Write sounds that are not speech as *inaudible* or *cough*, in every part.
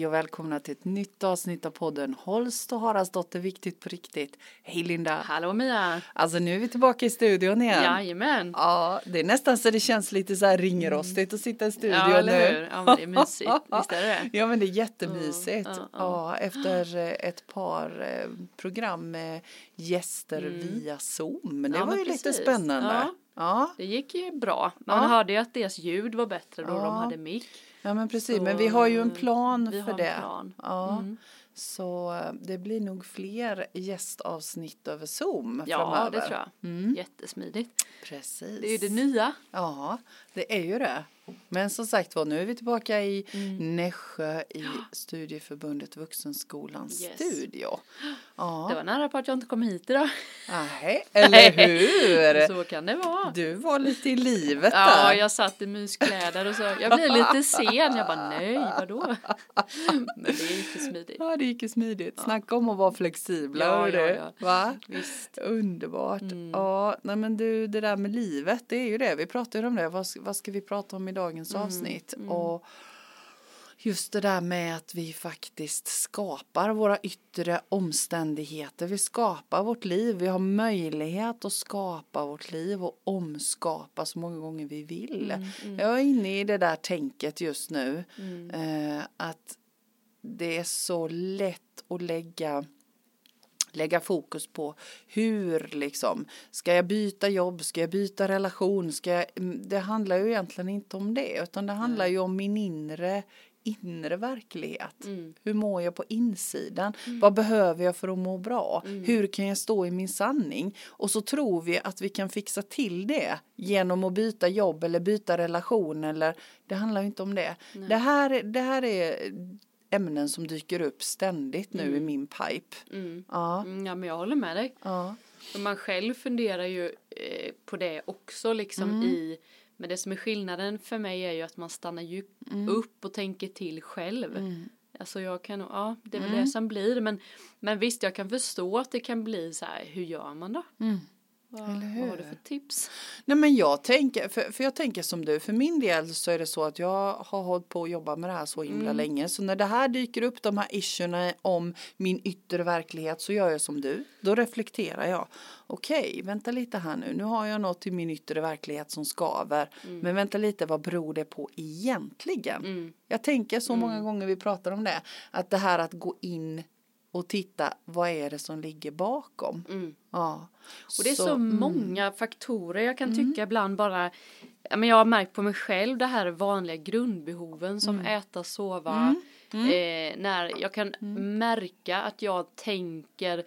Hej och välkomna till ett nytt avsnitt av podden Holst och Haraldsdotter Viktigt på riktigt. Hej Linda! Hallå Mia! Alltså nu är vi tillbaka i studion igen. Jajamän! Ja, det är nästan så det känns lite så här ringrostigt att sitta i studion Ja, eller nu. hur? Ja, men det är mysigt. Visst är det *laughs* Ja, men det är jättemysigt. Ja, ja, Ja, efter eh, ett par eh, program med gäster via Zoom. Det Mm. Ja, var ju lite precis. spännande. Ja. Det gick ju bra. Man hörde ju att deras ljud var bättre då de hade mick. Ja men precis, Så, men vi har ju en plan vi för har det. en plan. Ja. Mm. Så eh, det blir nog fler gästavsnitt över Zoom Ja, framöver. det tror jag. Mm. Jättesmidigt. Precis. Det är ju det nya. Ja, det är ju det. Men som sagt var, nu är vi tillbaka i Mm. Nässjö i Studieförbundet Vuxenskolans Yes. studio. Det Ja, var nära på att jag inte kom hit idag. Nej, eller hur? *laughs* Så kan det vara. Du var lite i livet Ja, där. jag satt i myskläder och så. Jag blir lite sen. Jag bara nej, vadå? *laughs* Men det gick ju smidigt. Ja, det gick ju smidigt. Snacka om att vara flexibla. Ja, ja, ja. Va? Visst. Underbart. Mm. Ja, nej men du, det där med livet, det är ju det. Vi pratade ju om det. Vad, ska- vad ska vi prata om i dagens Mm, avsnitt? Och just det där med att vi faktiskt skapar våra yttre omständigheter. Vi skapar vårt liv. Vi har möjlighet att skapa vårt liv och omskapa så många gånger vi vill. Jag är inne i det där tänket just nu. Mm. Eh, att det är så lätt att lägga lägga fokus på hur liksom ska jag byta jobb, ska jag byta relation, ska jag, mm, det handlar ju egentligen inte om det utan det handlar ju om min inre inre verklighet. Mm. Hur mår jag på insidan? Vad behöver jag för att må bra? Hur kan jag stå i min sanning? Och så tror vi att vi kan fixa till det genom att byta jobb eller byta relation eller det handlar ju inte om det. Det här, det här är ämnen som dyker upp ständigt nu i min pipe. Mm. Ja, Mm, Ja, men jag håller med dig. ja, Och man själv funderar ju eh, på det också liksom Mm. i men det som är skillnaden för mig är ju att man stannar ju Mm. upp och tänker till själv. Alltså jag kan, ja det är väl Mm. det som blir men, men visst jag kan förstå att det kan bli så här, hur gör man då? Mm. Vad, vad har du för tips? Nej men jag tänker, för, för jag tänker som du, för min del så är det så att jag har hållit på att jobba med det här så himla länge. Så när det här dyker upp, de här issuerna om min yttre verklighet så gör jag som du. Då reflekterar jag. Okej, vänta lite här nu, nu har jag något i min yttre verklighet som skaver. Men vänta lite, vad beror det på egentligen? Mm. Jag tänker så många gånger vi pratar om det, att det här att gå in och titta, vad är det som ligger bakom? Mm. Ja. Och det är så, många faktorer jag kan tycka ibland bara men jag har märkt på mig själv det här vanliga grundbehoven som äta, sova. Eh, när jag kan märka att jag tänker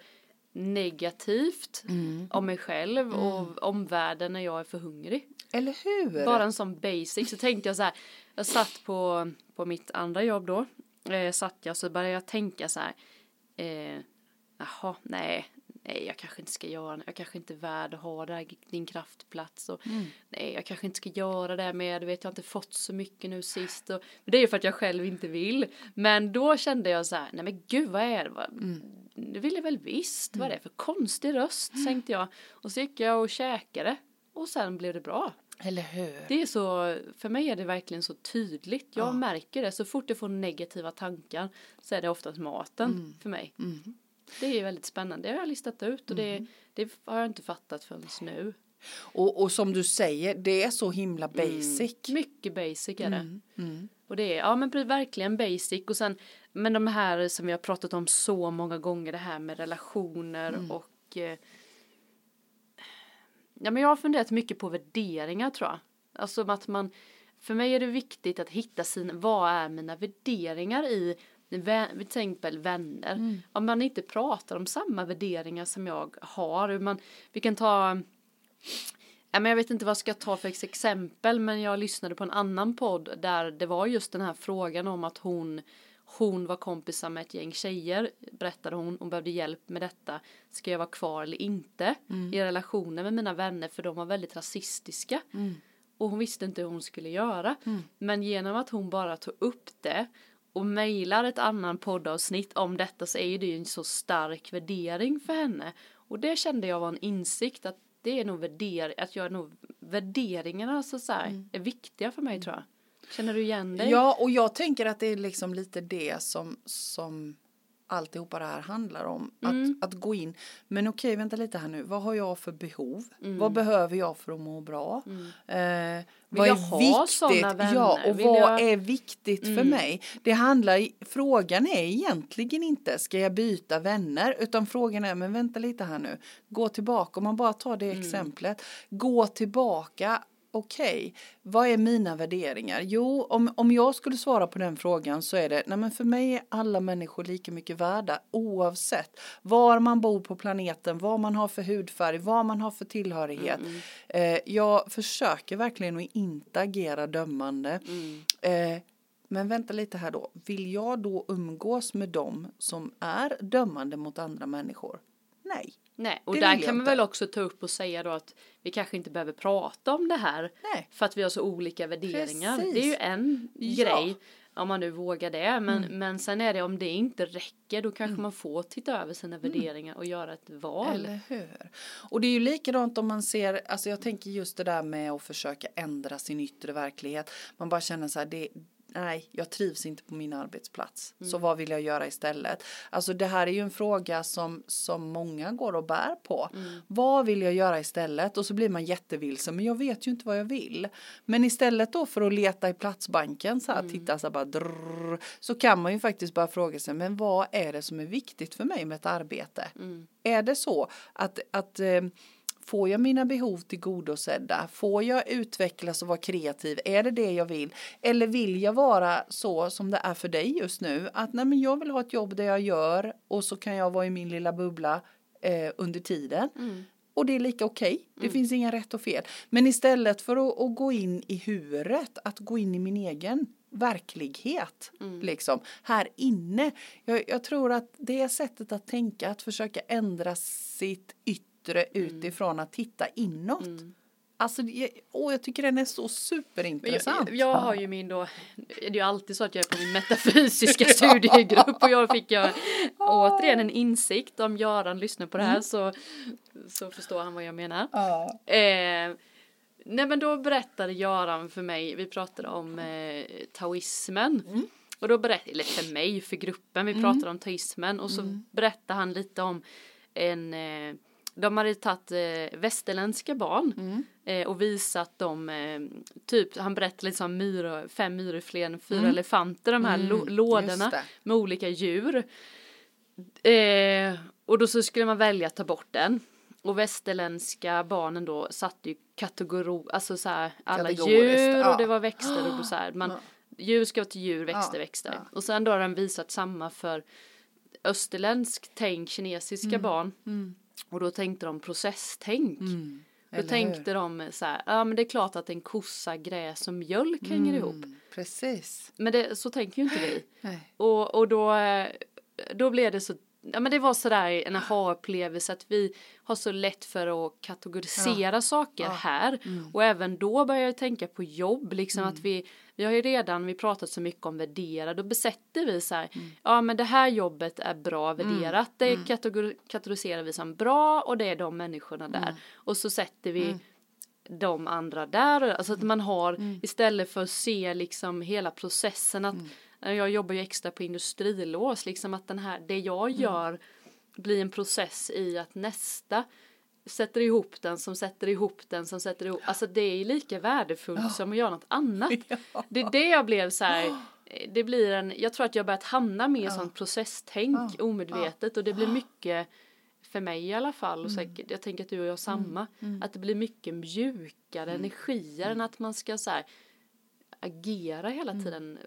negativt om mig själv och om världen när jag är för hungrig. Eller hur? Bara en sån basic så tänkte jag så här. Jag satt på, på mitt andra jobb då. Eh, satt jag så började jag tänka så här. Eh, jaha, nej. Nej, jag kanske inte ska göra Jag kanske inte är värd att ha där, din kraftplats. Och, Nej, jag kanske inte ska göra det med. Du vet, jag har inte fått så mycket nu sist. Och, men det är ju för att jag själv inte vill. Men då kände jag så här. Nej, men gud, vad är det? Vad, Det vill jag väl visst. Vad är det för konstig röst, tänkte jag. Och så gick jag och käkade. Och sen blev det bra. Eller hur? Det är så, för mig är det verkligen så tydligt. Jag märker det, så fort jag får negativa tankar så är det oftast maten för mig. Det är väldigt spännande, det har jag listat ut och det, det har jag inte fattat förrän nu. Och, och som du säger, det är så himla basic. Mycket basic är det. Mm. Och det är, ja men verkligen basic och sen, men de här som vi har pratat om så många gånger, det här med relationer och eh, Ja men jag har funderat mycket på värderingar tror jag. Alltså att man, för mig är det viktigt att hitta sina, vad är mina värderingar i till exempel vänner. Om man inte pratar om samma värderingar som jag har. Man, vi kan ta Ja, men jag vet inte vad jag ska ta för exempel men jag lyssnade på en annan podd där det var just den här frågan om att hon hon var kompisar med ett gäng tjejer berättade hon hon behövde hjälp med detta. Ska jag vara kvar eller inte? I relationen med mina vänner för de var väldigt rasistiska. Och hon visste inte hur hon skulle göra. Men genom att hon bara tog upp det och mejlar ett annan poddavsnitt om detta så är ju det en så stark värdering för henne. Och det kände jag var en insikt att det är nog värder att jag är nog värderingarna så, så här, är viktiga för mig tror jag. Känner du igen dig? Ja, och jag tänker att det är liksom lite det som, som alltihopa det här handlar om. Mm. Att, att gå in, men okej vänta lite här nu, vad har jag för behov? Mm. Vad behöver jag för att må bra? Eh, Vill vad är viktigt? Ja, och Vill vad jag- är viktigt för Mm. mig? Det handlar, frågan är egentligen inte, ska jag byta vänner? Utan frågan är, men vänta lite här nu, gå tillbaka, om man bara tar Mm. det exemplet, gå tillbaka, okej, vad är mina värderingar? Jo, om, om jag skulle svara på den frågan så är det, nej men för mig är alla människor lika mycket värda oavsett var man bor på planeten, vad man har för hudfärg, vad man har för tillhörighet. Eh, jag försöker verkligen att inte agera dömande. Eh, men vänta lite här då, vill jag då umgås med dem som är dömande mot andra människor? Nej. Nej, och Det där kan man väl också ta upp och säga då att vi kanske inte behöver prata om det här Nej. för att vi har så olika värderingar. Precis. Det är ju en Ja. grej om man nu vågar det. Men, men sen är det om det inte räcker då kanske man får titta över sina värderingar och göra ett val. Eller hur? Och det är ju likadant om man ser, alltså jag tänker just det där med att försöka ändra sin yttre verklighet. Man bara känner så här, det, nej, jag trivs inte på min arbetsplats. Så vad vill jag göra istället? Alltså det här är ju en fråga som, som många går och bär på. Vad vill jag göra istället? Och så blir man jättevilsen, men jag vet ju inte vad jag vill. Men istället då för att leta i platsbanken så här, titta så här bara drrrr, så kan man ju faktiskt bara fråga sig, men vad är det som är viktigt för mig med ett arbete? Är det så att, att eh, Får jag mina behov tillgodosedda? Får jag utvecklas och vara kreativ? Är det det jag vill? Eller vill jag vara så som det är för dig just nu? Att nej men jag vill ha ett jobb där jag gör och så kan jag vara i min lilla bubbla eh, under tiden. Och det är lika okej. Det finns inga rätt och fel. Men istället för att, att gå in i huret, att gå in i min egen verklighet. Liksom, här inne. Jag, jag tror att det är sättet att tänka, att försöka ändra sitt yttre utifrån att titta inåt. Alltså, det- åh, jag tycker den är så superintressant. Jag, jag har ju min då, det är ju alltid så att jag är på min metafysiska *laughs* studiegrupp och jag fick jag återigen en insikt om Göran lyssnar på det här så, så förstår han vad jag menar. Ja. Eh, nej men då berättade Göran för mig, vi pratade om eh, taoismen. Mm. Och då berättade, eller för mig, för gruppen, vi pratade om taoismen och så Mm. berättade han lite om en eh, de hade tagit eh, västerländska barn Mm. eh, och visat dem, eh, typ, han berättade lite om myror, fem myror fler än fyra Mm. elefanter, de här Mm, lådorna med olika djur. Eh, och då så skulle man välja att ta bort den. Och västerländska barnen då satte ju kategori, alltså så här, alla djur ja. och det var växter och då så här, man, djur ska vara till djur, växter, Ja, växter. Och sen då har den visat samma för österländsk tänk, kinesiska barn. Och då tänkte de processtänk. Då Mm. Eller tänkte de så här, ja men det är klart att en kossa, gräs och mjölk hänger ihop. Mm, Precis. Men det, så tänker ju inte vi. *laughs* Nej. Och, och då, eh, då blev det så, ja men det var sådär en aha-upplevelse att vi har så lätt för att kategorisera saker här. Mm. Och även då började jag tänka på jobb, liksom att vi, vi har ju redan, vi pratat så mycket om värdera, då besätter vi så här, Mm. ja men det här jobbet är bra värderat, det kategor, kategoriserar vi som bra och det är de människorna där. Mm. Och så sätter vi de andra där, alltså att man har istället för att se liksom hela processen att jag jobbar ju extra på industrilås, liksom att den här, det jag gör blir en process i att nästa sätter ihop den som sätter ihop den som sätter ihop, alltså det är lika värdefullt som att göra något annat. *laughs* Det är det jag blev så här, *gasps* det blir en, jag tror att jag börjat hamna mer i sånt processtänk omedvetet och det blir mycket för mig i alla fall och säkert, jag tänker att du och jag har samma, att det blir mycket mjukare energier än att man ska så här agera hela tiden.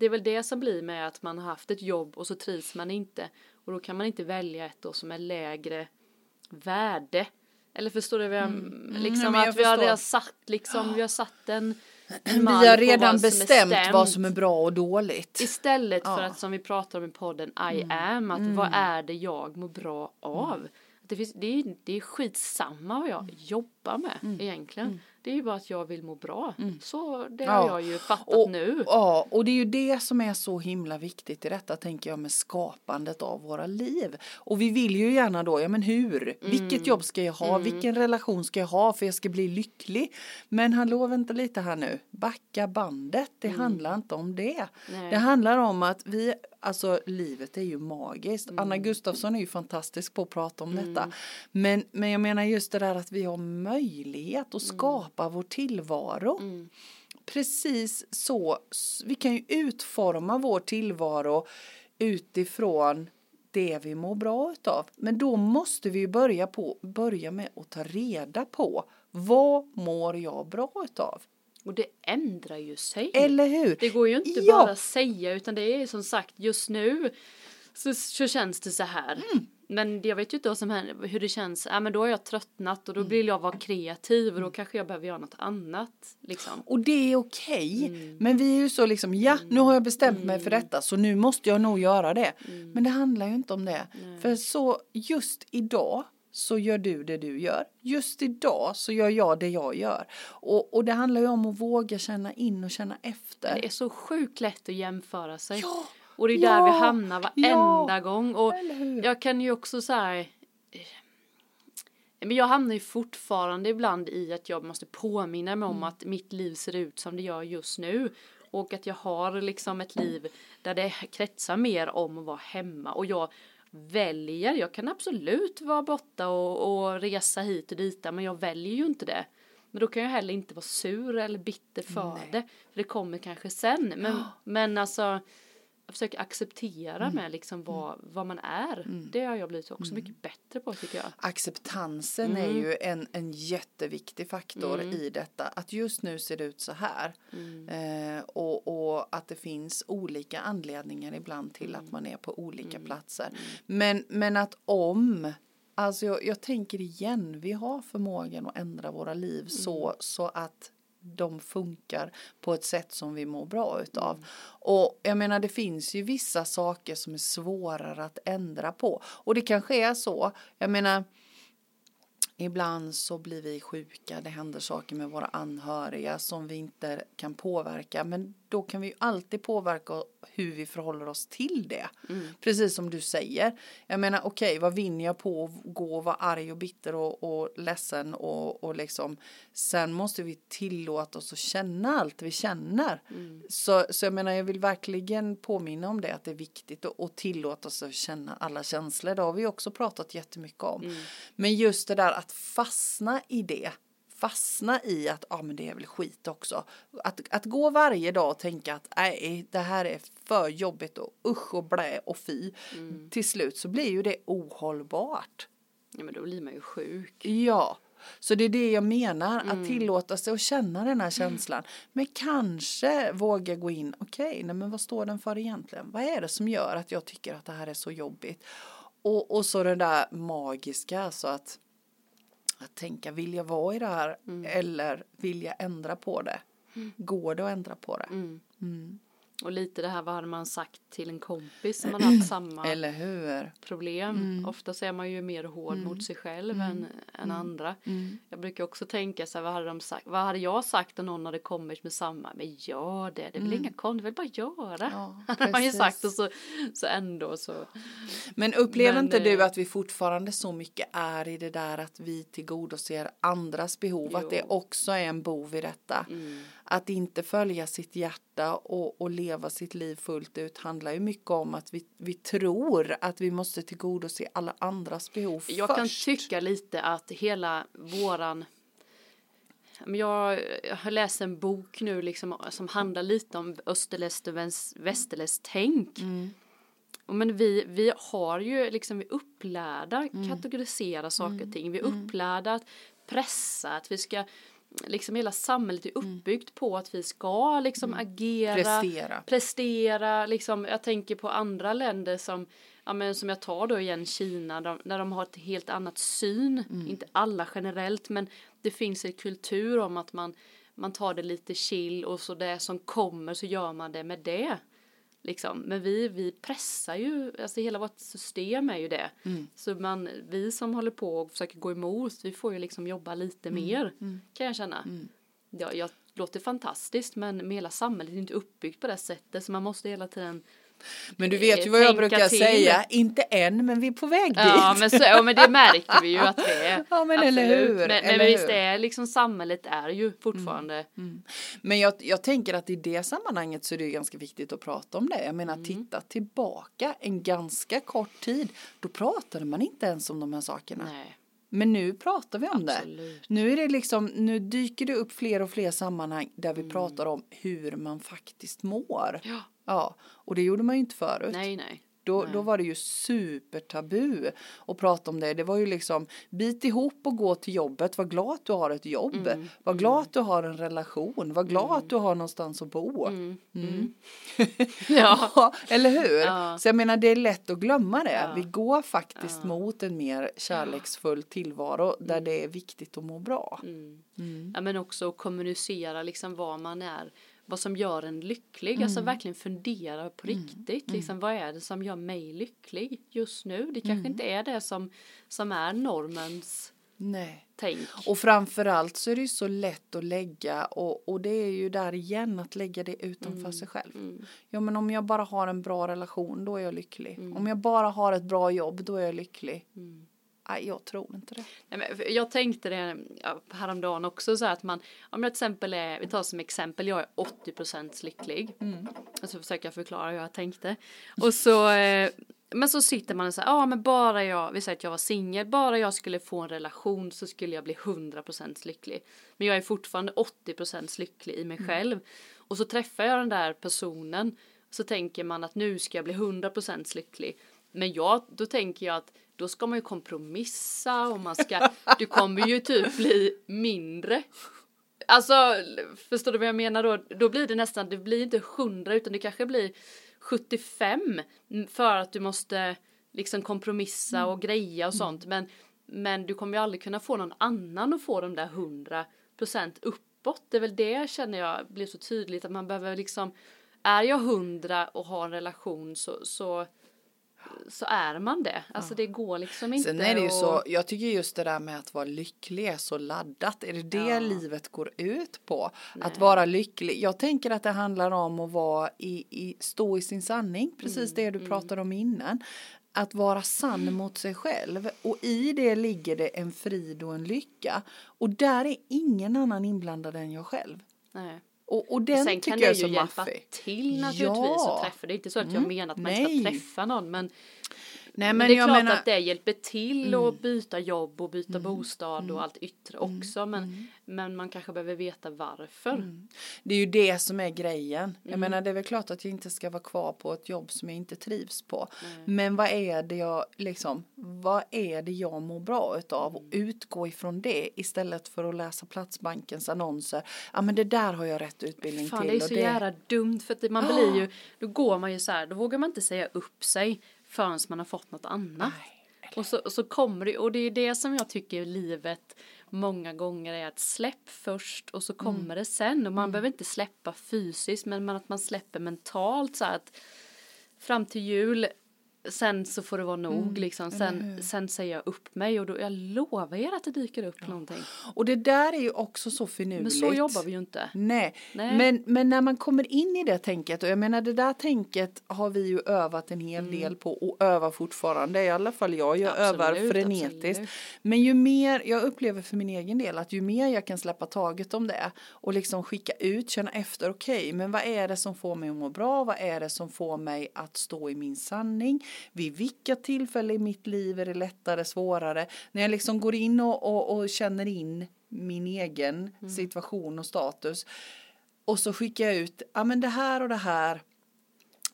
Det är väl det som blir med att man har haft ett jobb och så trivs man inte och då kan man inte välja ett då som är lägre värde. Eller förstår du vad jag, liksom nej, men jag att vi har förstår. satt liksom, vi har satt en, Vi har redan vad bestämt vad som är bra och dåligt. Istället för Ja. att som vi pratar om i podden I Mm. am, att vad är det jag mår bra av? Det, finns, det, är, det är skitsamma vad jag jobbar jobba med egentligen. Det är ju bara att jag vill må bra. Så det Ja. har jag ju fattat Och, nu. Ja, och det är ju det som är så himla viktigt i detta tänker jag med skapandet av våra liv. Och vi vill ju gärna då, ja men hur? Vilket jobb ska jag ha? Vilken relation ska jag ha för jag ska bli lycklig? Men hallå, vänta lite här nu. Backa bandet, det handlar inte om det. Nej. Det handlar om att vi, alltså livet är ju magiskt. Anna Gustafsson är ju fantastisk på att prata om detta. Men, men jag menar just det där att vi har möjlighet att skapa vår tillvaro precis så, vi kan ju utforma vår tillvaro utifrån det vi mår bra utav. Men då måste vi ju börja, på, börja med att ta reda på vad mår jag bra utav? Och det ändrar ju sig. Eller hur? Det går ju inte Ja. bara säga utan det är som sagt just nu så, så känns det så här. Mm. Men jag vet ju inte vad som händer, hur det känns. Ja, men då har jag tröttnat och då vill jag vara kreativ och då kanske jag behöver göra något annat. Liksom. Och det är okej. Mm. Men vi är ju så liksom, ja nu har jag bestämt mig för detta så nu måste jag nog göra det. Mm. Men det handlar ju inte om det. För så just idag så gör du det du gör. Just idag så gör jag det jag gör. Och, och det handlar ju om att våga känna in och känna efter. Det är så sjukt lätt att jämföra sig. Ja, Och det är ja, där vi hamnar varenda ja, gång. Och jag kan ju också så här. eh, Men jag hamnar ju fortfarande ibland i att jag måste påminna mig om Mm. att mitt liv ser ut som det gör just nu. Och att jag har liksom ett liv där det kretsar mer om att vara hemma. Och jag väljer, jag kan absolut vara borta och, och resa hit och dit. Men jag väljer ju inte det. Men då kan jag heller inte vara sur eller bitter för det. För det kommer kanske sen. Men, *gasps* men alltså försöker acceptera Mm. med liksom vad, vad man är. Det har jag blivit också mycket bättre på tycker jag. Acceptansen är ju en, en jätteviktig faktor i detta. Att just nu ser det ut så här. Eh, och, och att det finns olika anledningar ibland till att man är på olika platser. Men, men att om Alltså jag, jag tänker igen, vi har förmågan att ändra våra liv så, så att de funkar på ett sätt som vi mår bra utav. Och jag menar det finns ju vissa saker som är svårare att ändra på. Och det kanske är så, jag menar Ibland så blir vi sjuka, det händer saker med våra anhöriga som vi inte kan påverka. Men då kan vi ju alltid påverka hur vi förhåller oss till det. Precis som du säger. Jag menar okej, vad vinner jag på att gå och vara arg och bitter och, och ledsen och, och liksom. Sen måste vi tillåta oss att känna allt vi känner. Så, så jag menar jag vill verkligen påminna om det att det är viktigt att, att tillåta sig att känna alla känslor. Det har vi också pratat jättemycket om. Men just det där att fastna i det fastna i att ja men det är väl skit också. Att, att gå varje dag och tänka att nej det här är för jobbigt och usch och blä och fy. Till slut så blir ju det ohållbart. Ja men då blir man ju sjuk. Ja, så det är det jag menar, att tillåta sig att känna den här känslan. Men kanske våga gå in, okej, nej men vad står den för egentligen? Vad är det som gör att jag tycker att det här är så jobbigt? Och, och så det där magiska, alltså att, att tänka, vill jag vara i det här eller vill jag ändra på det? Går det att ändra på det? Och lite det här vad hade man sagt till en kompis som man haft samma *clears throat* problem. Ofta är man ju mer hård mot sig själv än, än andra. Jag brukar också tänka så här, vad hade, de sagt, vad hade jag sagt om någon hade kommit med samma? Men gör det, det är väl inga konstigt, väl bara göra. Ja, *laughs* hade man ju sagt och så, så ändå så. Men upplever Men, inte eh, du att vi fortfarande så mycket är i det där att vi tillgodoser andras behov? Att det Jo. också är en bov i detta. Att inte följa sitt hjärta och, och leva sitt liv fullt ut handlar ju mycket om att vi, vi tror att vi måste tillgodose alla andras behov Jag först. kan tycka lite att hela våran jag har läst en bok nu liksom, som handlar lite om österländskt och väst- västerländskt tänk. Och Men vi, vi har ju liksom, vi är upplärda kategorisera saker och ting. Vi är upplärda att pressa, att vi ska, liksom hela samhället är uppbyggt på att vi ska liksom agera Prestera. prestera, liksom, jag tänker på andra länder som, ja men som jag tar då igen Kina, de, där de har ett helt annat syn, inte alla generellt, men det finns en kultur om att man, man tar det lite chill och så det som kommer så gör man det med det. Liksom. Men vi, vi pressar ju, alltså hela vårt system är ju det. Mm. Så man, vi som håller på och försöker gå emot, vi får ju liksom jobba lite mer kan jag känna. Ja, jag låter fantastiskt men med hela samhället är inte uppbyggt på det sättet så man måste hela tiden Men du vet ju vad jag brukar till. säga, inte än men vi är på väg Ja dit. men, så, ja, men det märker vi ju att det är. *laughs* Ja, men eller Absolut. hur, Men, men eller visst hur? är liksom samhället är ju fortfarande. Men jag, jag tänker att i det sammanhanget så är det ganska viktigt att prata om det. Jag menar Mm. titta tillbaka en ganska kort tid. Då pratade man inte ens om de här sakerna. Nej. Men nu pratar vi om det. Absolut. Nu är det liksom, nu dyker det upp fler och fler sammanhang där vi pratar om hur man faktiskt mår. Ja. Ja, och det gjorde man ju inte förut. Nej nej. Då, då var det ju supertabu att prata om det. Det var ju liksom bit ihop och gå till jobbet. Var glad att du har ett jobb. Mm, Var glad att du har en relation. Var glad att du har någonstans att bo. Mm. Mm. *laughs* ja. Ja, eller hur? Ja. Så jag menar det är lätt att glömma det. Ja. Vi går faktiskt mot en mer kärleksfull tillvaro där det är viktigt att må bra. Mm. ja men också att kommunicera liksom vad man är. Vad som gör en lycklig. Mm. Alltså verkligen fundera på riktigt. Liksom vad är det som gör mig lycklig just nu? Det kanske Mm. inte är det som, som är normens Nej. tänk. Och framförallt så är det ju så lätt att lägga och, och det är ju där igen att lägga det utanför sig själv. Mm. Ja men om jag bara har en bra relation då är jag lycklig. Mm. Om jag bara har ett bra jobb då är jag lycklig. Nej jag tror inte det. Nej, men jag tänkte det häromdagen också så att man, om jag till exempel är, vi tar som exempel, jag är 80% lycklig. Och så försöker jag förklara hur jag tänkte. Och så, eh, men så sitter man och säger, ja men bara jag, vi säger att jag var singel, bara jag skulle få en relation så skulle jag bli 100% lycklig. Men jag är fortfarande 80% lycklig i mig själv. Och så träffar jag den där personen, så tänker man att nu ska jag bli 100% lycklig. Men jag, då tänker jag att då ska man ju kompromissa och man ska, *laughs* du kommer ju typ bli mindre. Alltså, förstår du vad jag menar då? Då blir det nästan, det blir inte 100 utan det kanske blir 75 för att du måste liksom kompromissa och greja och sånt. Men, men du kommer ju aldrig kunna få någon annan att få de där 100 procent uppåt. Det är väl det känner jag blir så tydligt att man behöver liksom, är jag 100 och har en relation så, så så är man det. Alltså det går liksom inte. Sen är det ju att- så, jag tycker just det där med att vara lycklig är så laddat. Är det det Ja. livet går ut på? Att vara lycklig. Jag tänker att det handlar om att vara i, i, stå i sin sanning, precis Mm, det du pratade om innan. Att vara sann mot sig själv och i det ligger det en frid och en lycka. Och där är ingen annan inblandad än jag själv. Nej. Och, och den Sen tycker kan jag är det så ju hjälpa maffig. till naturligtvis Ja. att träffa. Det är inte så att jag Mm. menar att man Nej. ska träffa någon men, Nej men, det är klart menar, Mm. att det hjälper till att byta jobb och byta bostad och allt yttre också men, Mm. men man kanske behöver veta varför. Det är ju det som är grejen. Jag Mm. menar det är väl klart att jag inte ska vara kvar på ett jobb som jag inte trivs på. Men vad är det jag liksom, vad är det jag mår bra utav och Mm. utgå ifrån det istället för att läsa Platsbankens annonser. Ja men det där har jag rätt utbildning Fan till. det är och så jävla dumt för att man blir ju, *gasps* då går man ju så här, då vågar man inte säga upp sig förrän man har fått något annat. Nej, Och så, och så kommer det, och det är det som jag tycker livet många gånger är att släpp först och så kommer Mm. det sen. Och man behöver inte släppa fysiskt men att man släpper mentalt så att fram till jul sen så får det vara nog liksom. Mm. eller Sen, sen säger jag upp mig och då, jag lovar er att det dyker upp någonting. Och det där är ju också så finurligt. Men så jobbar vi ju inte. Nej, Nej. Men, men när man kommer in i det tänket och jag menar det där tänket har vi ju övat en hel del på och övar fortfarande i alla fall jag, jag Mm. Absolut, övar frenetiskt. absolut. Men ju mer, jag upplever för min egen del att ju mer jag kan släppa taget om det och liksom skicka ut, känna efter, okej, men vad är det som får mig att må bra, vad är det som får mig att stå i min sanning, vid vilka tillfällen i mitt liv är det lättare, svårare, när jag liksom går in och, och, och känner in min egen Mm. situation och status och så skickar jag ut, ja men det här och det här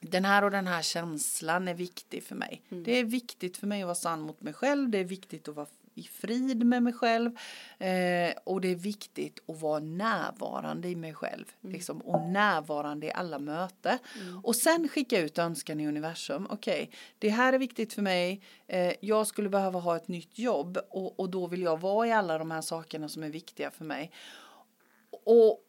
den här och den här känslan är viktig för mig. Mm. Det är viktigt för mig att vara sann mot mig själv. Det är viktigt att vara i frid med mig själv. Eh, och det är viktigt att vara närvarande i mig själv. Mm. Liksom, och närvarande i alla möten. Och sen skicka ut önskan i universum. Okej, det här är viktigt för mig. Eh, jag skulle behöva ha ett nytt jobb. Och, och då vill jag vara i alla de här sakerna som är viktiga för mig. Och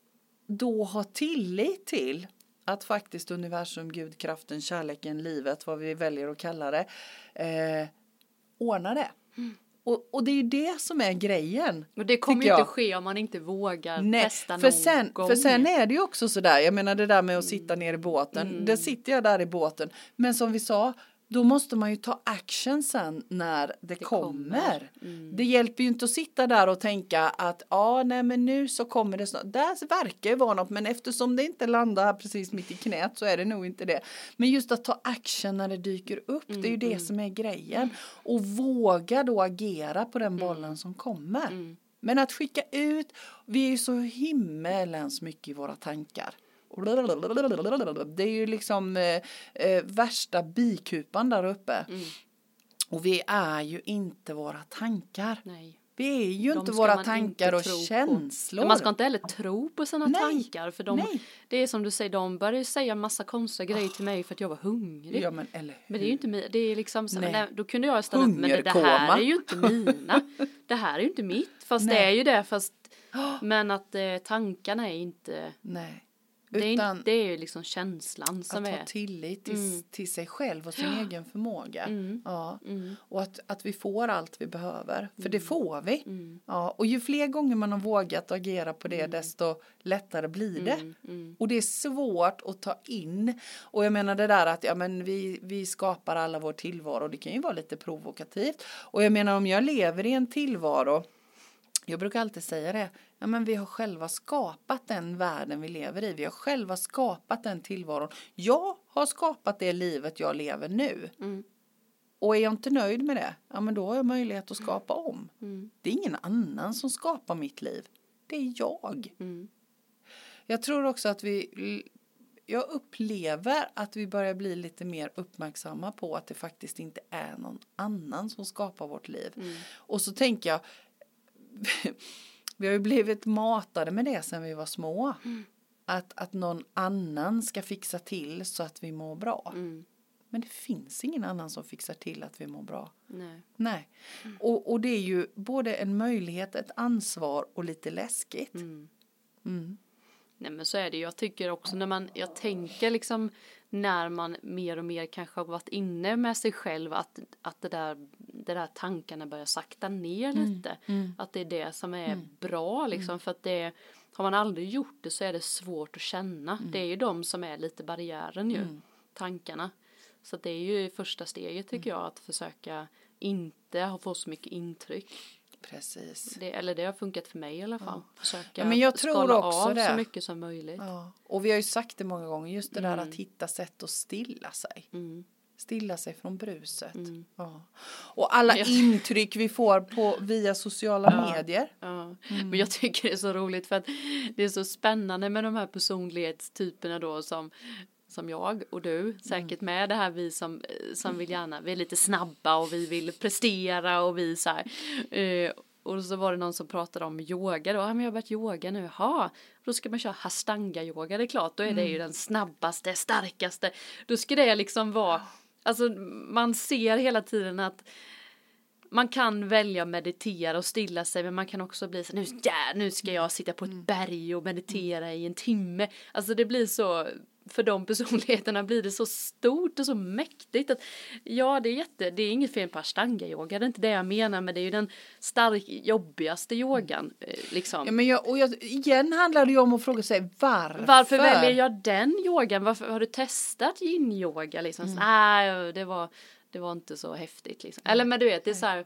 då ha tillit till att faktiskt universum, Gud, kraften, kärleken, livet, vad vi väljer att kalla det, eh, ordnar det. Mm. Och, och det är ju det som är grejen. Och det kommer ju inte ske om man inte vågar Nej, testa för någon sen, gång. för sen är det ju också sådär, jag menar det där med att sitta ner i båten, Mm. där sitter jag där i båten, men som vi sa, då måste man ju ta action sen när det, kommer. kommer. Mm. Det hjälper ju inte att sitta där och tänka att ja, nej men nu så kommer det snart. Där verkar ju vara något, men eftersom det inte landar precis mitt i knät så är det nog inte det. Men just att ta action när det dyker upp, det är ju Mm, det som är grejen. Och våga då agera på den bollen som kommer. Mm. Men att skicka ut, vi är ju så himmelens mycket i våra tankar. Det är ju liksom eh, eh, värsta bikupan där uppe. Mm. Och vi är ju inte våra tankar. Nej. Vi är ju De inte våra tankar inte och känslor. Man ska inte heller tro på sina Nej, tankar för de, nej. det är som du säger, de började ju säga massa konstiga grejer till mig för att jag var hungrig. Ja men. Men det är ju inte det är liksom så, Nej. då kunde jag stanna upp, men det, det här är ju inte *laughs* mina. Det här är ju inte mitt, fast det Nej. är ju det, fast *gasps* men att eh, tankarna är inte, Nej. Det är, Utan det är liksom känslan som att är. ha tillit till, Mm. till sig själv och sin egen förmåga. Mm. Ja. Mm, Och att, att vi får allt vi behöver. För det får vi. mm, Ja. Och ju fler gånger man har vågat agera på det desto lättare blir det. mm, mm, Och det är svårt att ta in. Och jag menar det där att ja, men vi, vi skapar alla vår tillvaro. Det kan ju vara lite provokativt. Och jag menar om jag lever i en tillvaro. Jag brukar alltid säga det. Ja, men vi har själva skapat den världen vi lever i. Vi har själva skapat den tillvaron. Jag har skapat det livet jag lever nu. mm, Och är jag inte nöjd med det, ja men då har jag möjlighet att skapa om. mm, Det är ingen annan som skapar mitt liv. Det är jag. mm, Jag tror också att vi jag upplever att vi börjar bli lite mer uppmärksamma på att det faktiskt inte är någon annan som skapar vårt liv. mm. Och så tänker jag, *laughs* vi har ju blivit matade med det sedan vi var små. Mm. Att, att någon annan ska fixa till så att vi mår bra. Mm. Men det finns ingen annan som fixar till att vi mår bra. Nej. Nej. Och, och det är ju både en möjlighet, ett ansvar och lite läskigt. Mm. Mm. Nej men så är det. Jag tycker också när man, jag tänker liksom när man mer och mer kanske har varit inne med sig själv att, att det där, det där tankarna börjar sakta ner lite. Mm. Att det är det som är bra liksom för att det har man aldrig gjort det så är det svårt att känna. Det är ju de som är lite barriären ju, Mm. tankarna. Så det är ju första steget tycker jag att försöka inte ha fått så mycket intryck. Precis. Det, eller det har funkat för mig i alla fall. Försöka Ja, men jag tror skala också av det. så mycket som möjligt. Ja. Och vi har ju sagt det många gånger, just det där Mm. att hitta sätt att stilla sig. Mm. Stilla sig från bruset. Mm. Ja. Och alla Ja. intryck vi får på, via sociala Ja. medier. Ja, Mm. men jag tycker det är så roligt för att det är så spännande med de här personlighetstyperna då som som jag och du säkert med det här vi som, eh, som vill gärna, vi är lite snabba och vi vill prestera och vi så här. Eh, och så var det någon som pratade om yoga då, ja men jag har börjat yoga nu, jaha, då ska man köra hastanga yoga, det är klart, då är det ju den snabbaste, starkaste, då ska det liksom vara, alltså man ser hela tiden att man kan välja att meditera och stilla sig men man kan också bli så nu, ja, nu ska jag sitta på ett berg och meditera i en timme. Alltså det blir så, för de *laughs* personligheterna blir det så stort och så mäktigt att ja det är jätte, det är inget fel på ashtanga-yoga, det är inte det jag menar men det är ju den stark, jobbigaste yogan eh, liksom. Ja, men jag, och jag, igen handlar det ju om att fråga sig varför. Varför väljer jag den yogan? Varför har du testat yin-yoga liksom? Mm. Så, Nej, det var, det var inte så häftigt liksom. Eller men du vet, det är så här.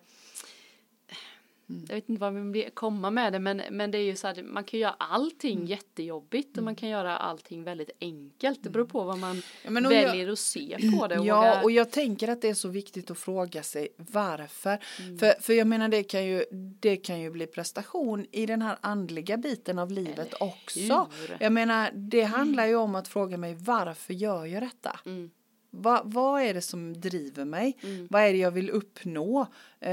Mm. Jag vet inte vad man vill komma med det men, men det är ju så här, man kan göra allting Mm. jättejobbigt och man kan göra allting väldigt enkelt. Det beror på vad man Ja, och jag- väljer att se på det. Och Ja, våga- och jag tänker att det är så viktigt att fråga sig varför. Mm. För, för jag menar det kan, ju, det kan ju bli prestation i den här andliga biten av livet också. Jag menar det handlar ju om att fråga mig varför gör jag detta? Mm. Va, vad är det som driver mig? Mm. Vad är det jag vill uppnå? Eh,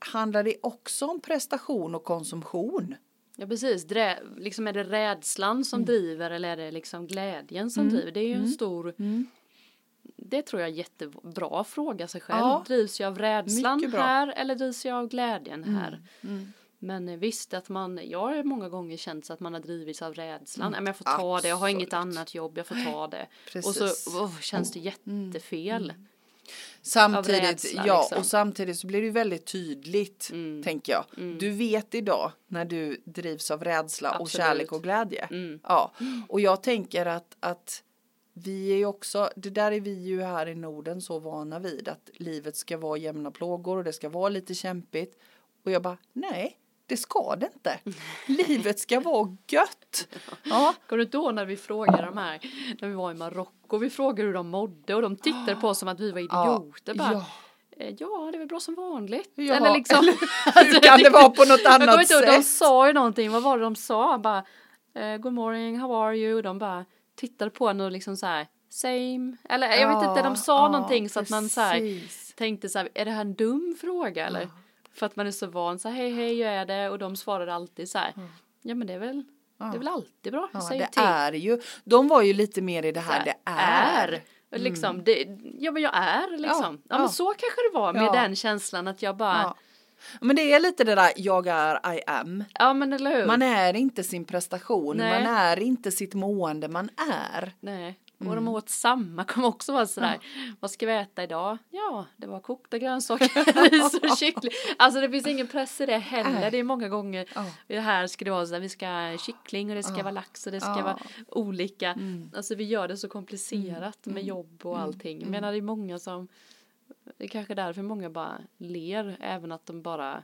handlar det också om prestation och konsumtion? Ja precis, Drä, liksom är det rädslan Mm. som driver eller är det liksom glädjen som driver? Det är ju en stor Det tror jag är jättebra att fråga sig själv. Ja. Drivs jag av rädslan här eller drivs jag av glädjen här? Mm. Men eh, visst att man, jag har många gånger känt så att man har drivits av rädslan. Mm, Mm, jag får ta det, jag har inget absolut. annat jobb, jag får ta det. Precis. Och så oh, känns det jättefel. Samtidigt, rädsla, ja, liksom. och samtidigt så blir det ju väldigt tydligt, Mm. tänker jag. Du vet idag när du drivs av rädsla och Absolut. kärlek och glädje. Mm. Ja, och jag tänker att, att vi är ju också, det där är vi ju här i Norden så vana vid, att livet ska vara jämna plågor och det ska vara lite kämpigt. Och jag bara, nej, det ska det inte. Livet ska vara gött. *laughs* Ja, Kommer du inte ihåg när vi frågade de här, när vi var i Marocko, vi frågade hur de mådde och de tittade på oss som att vi var idioter. Bara, ja. "Eh, ja det är väl bra som vanligt. Ja. Eller liksom. Hur kan det vara på något *laughs* annat inte ihåg, de sätt? sa ju någonting, vad var det de sa? Bara, eh, good morning, how are you? De bara tittade på en och liksom så här, same. Eller jag vet inte, de sa Ja, någonting så att man så här tänkte så här, är det här en dum fråga eller? För att man är så van så här, hej hej hur är det? Och de svarade alltid så här, ja men det är väl, det är väl alltid bra, Ja, det till. är ju, de var ju lite mer i det här, det är. är. Liksom, det, ja men jag är liksom. Ja, ja. men så kanske det var med Ja. den känslan att jag bara, Ja. Men det är lite det där, jag är, I am. ja, men eller hur? Man är inte sin prestation, Nej. man är inte sitt mående, man är. Nej, och Mm. de åt samma *laughs* kommer också vara sådär. Vad ska vi äta idag? Ja, det var kokta grönsaker, *laughs* *laughs* ris och kyckling. Alltså det finns ingen press i det heller. Nej. Det är många gånger. Ja. Här ska det vara så där, vi ska ha kyckling och det ska vara lax och det ska Ja. Mm. vara olika. Alltså vi gör det så komplicerat med jobb och allting. Jag menar det är många som, det är kanske därför många bara ler, även att de bara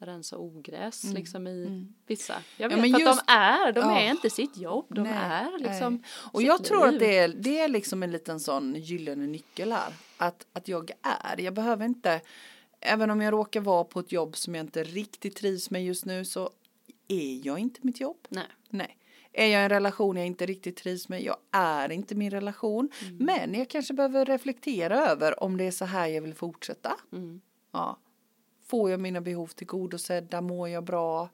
Mm. rensar ogräs liksom i vissa. Jag Ja, vet men för just- att de är, de Ja. är inte sitt jobb, de Nej, är liksom nej. Och jag tror liv. att det är, det är liksom en liten sån gyllene nyckel här. Att, att jag är, jag behöver inte, även om jag råkar vara på ett jobb som jag inte riktigt trivs med just nu så är jag inte mitt jobb. Nej. Nej. Är jag i en relation jag inte riktigt trivs med, jag är inte min relation. Mm. Men jag kanske behöver reflektera över om det är så här jag vill fortsätta. Mm. Ja. Får jag mina behov tillgodosedda, mår jag bra?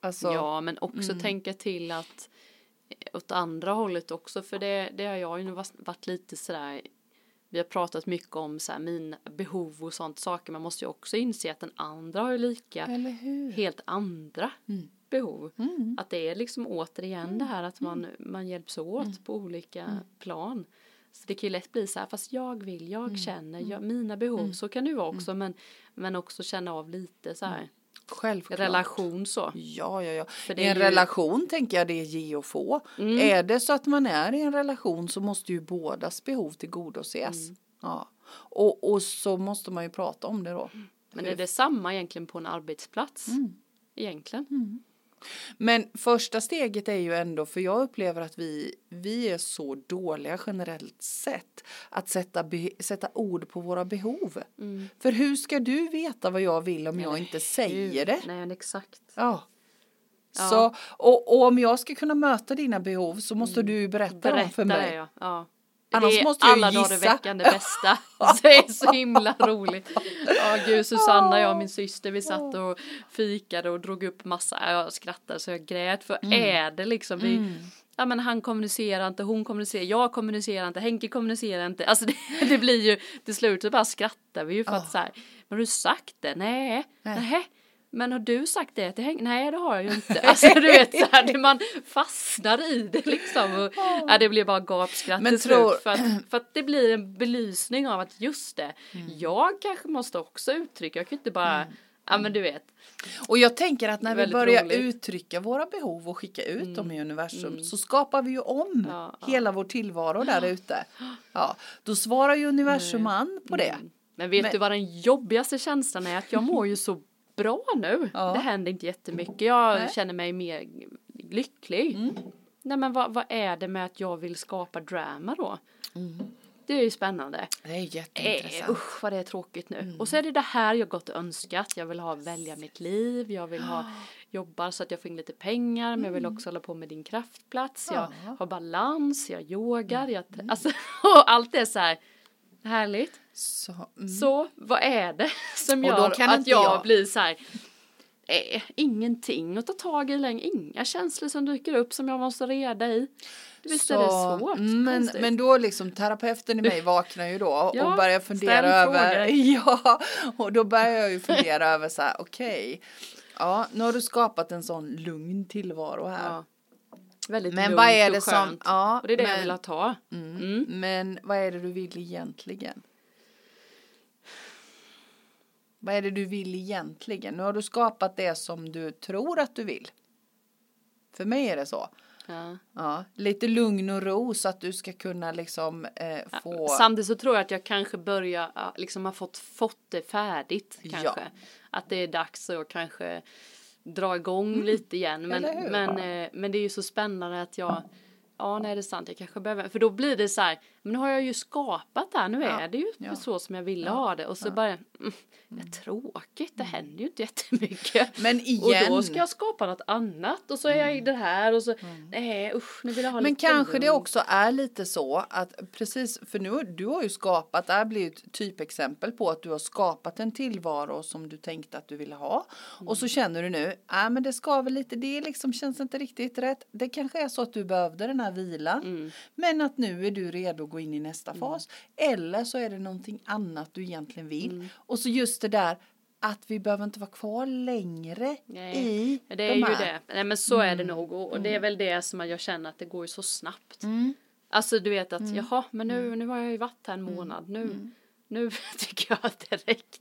Alltså, Ja, men också tänka till att eh, åt andra hållet också, för det, det har jag ju varit lite sådär vi har pratat mycket om så här, mina behov och sånt saker. Man måste ju också inse att den andra har ju lika helt andra Mm. behov. Att det är liksom återigen det här att man, man hjälps åt på olika plan. Så det kan ju lätt bli så här, fast jag vill, jag känner, jag, mina behov, så kan ju vara också, men, men också känna av lite så här, Självklart. relation så. Ja, ja, ja. För det I en ju- Mm. relation tänker jag det är ge och få. Är det så att man är i en relation så måste ju bådas behov tillgodoses. Mm. Ja. Och, och så måste man ju prata om det då. Men är det samma egentligen på en arbetsplats? Egentligen. Men första steget är ju ändå, för jag upplever att vi, vi är så dåliga generellt sett att sätta, sätta ord på våra behov. För hur ska du veta vad jag vill om jag inte säger det? Nej, exakt. Ja. Ja. Så, och, och om jag ska kunna möta dina behov så måste du berätta, dem för Berätta mig. det ja. ja. Annars det är måste jag alla dagar i gissa. veckan det bästa. *laughs* Det är så himla roligt. Ja gud Susanna, jag och min syster vi satt och fikade och drog upp massa, jag skrattade så jag grät för Mm. är det liksom vi Ja men han kommunicerar inte, hon kommunicerar, jag kommunicerar inte, Henke kommunicerar inte. Alltså *laughs* det, det blir ju till slut så bara skrattar vi ju för att så här, men har du sagt det? Nej, nej. Men har du sagt det till Henke? Nej det har jag ju inte. *laughs* Alltså du vet så här, man fastnar i det liksom. Och, ja, det blir bara gapskratt Men tror-. För att, för att det blir en belysning av att just det, Mm. jag kanske måste också uttrycka, jag kan inte bara, ja men du vet. Och jag tänker att när vi börjar roligt. Mm. uttrycka våra behov och skicka ut dem i universum så skapar vi ju om Ja, ja. hela vår tillvaro där ute. Ja, då svarar ju universum an på det. Men vet Men- du vad den jobbigaste känslan är? Att jag mår ju så bra nu. Ja. Det händer inte jättemycket. Jag Nej. känner mig mer lycklig. Mm. Nej men vad, vad är det med att jag vill skapa drama då? Mm. Det är ju spännande. Det är Eh, jätteintressant. usch vad det är tråkigt nu. Mm. Och så är det det här jag gått och önskat. Jag vill ha välja mitt liv. Jag vill ha *gasps* jobba så att jag får in lite pengar. Men jag vill också hålla på med din kraftplats. Jag Mm. Ja. Mm. har balans. Jag yogar. Jag, alltså, *laughs* och allt är så här härligt. Så, mm. Så vad är det *laughs* som gör att jag, jag- blir så här eh, ingenting att ta tag i längre, inga känslor som dyker upp som jag måste reda i. Visst är det Så, svårt? Men, konstigt. men då liksom terapeuten i mig *laughs* vaknar ju då Ja, och börjar fundera över. *laughs* Ja, och då börjar jag ju fundera över så här, okej. Ja, nu har du skapat en sån lugn tillvaro här. Ja. Väldigt Men lugnt vad är det och som- skönt. ja, och det är det jag men- vill ha. Mm. Men vad är det du vill egentligen? Vad är det du vill egentligen? Nu har du skapat det som du tror att du vill. För mig är det så. Ja. Ja, lite lugn och ro så att du ska kunna liksom eh, få... Samtidigt så tror jag att jag kanske börjar, ja, liksom har fått, fått det färdigt Ja. kanske. Att det är dags att kanske dra igång lite igen. Men, Mm. Men, eh, men det är ju så spännande att jag, ja nej det är sant, jag kanske behöver, för då blir det så här, men nu har jag ju skapat det här, nu Ja. är det ju Ja. så som jag ville Ja. ha det. Och så bara, mm, det är tråkigt, det händer ju inte jättemycket. *laughs* Men Och igen, då ska jag skapa något annat och så är jag i det här och så, nej usch, nu vill jag ha men lite kanske det också är lite så att precis, för nu du har ju skapat, det här blir ju ett typexempel på att du har skapat en tillvaro som du tänkte att du ville ha. Och så känner du nu, nej men det ska väl lite, det liksom känns inte riktigt rätt. Det kanske är så att du behövde den här vilan. Mm. Men att nu är du redo gå in i nästa fas. Eller så är det någonting annat du egentligen vill. Mm. Och så just det där att vi behöver inte vara kvar längre Nej, i Det är de ju här. det. Nej men så är det nog och, och det är väl det som jag känner att det går ju så snabbt. Mm. Alltså du vet att jaha men nu, nu har jag ju varit här en månad nu. Nu *laughs* tycker jag att det räckte.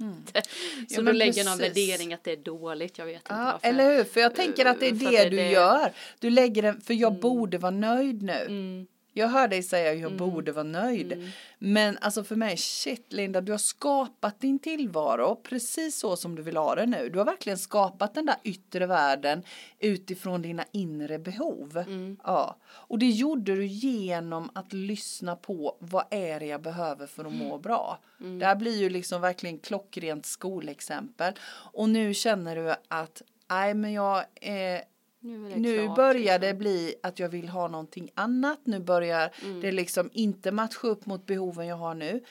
Så Ja, då lägger någon precis. värdering att det är dåligt. Jag vet inte Ja, varför. eller hur? För jag tänker att det är För det, det är du det- gör. Du lägger en, för jag borde vara nöjd nu. Mm, Jag hör dig säga jag borde vara nöjd. Men alltså för mig, shit Linda, du har skapat din tillvaro precis så som du vill ha det nu. Du har verkligen skapat den där yttre världen utifrån dina inre behov. mm, Ja, och det gjorde du genom att lyssna på vad är det jag behöver för att må bra. mm. Det här blir ju liksom verkligen klockrent skolexempel. Och nu känner du att nej men jag är nu det nu klart, börjar det liksom. bli att jag vill ha någonting annat. Nu börjar Mm. det liksom inte matcha upp mot behoven jag har nu.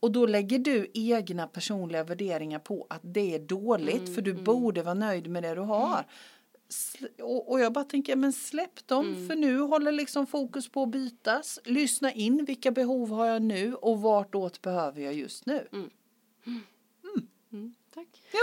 Och då lägger du egna personliga värderingar på att det är dåligt Mm, för du borde vara nöjd med det du har. Sl- Och, och jag bara tänker, men släpp dem Mm. för nu håller liksom fokus på att bytas. Lyssna in, vilka behov har jag nu och vartåt behöver jag just nu? Mm, tack. Jo.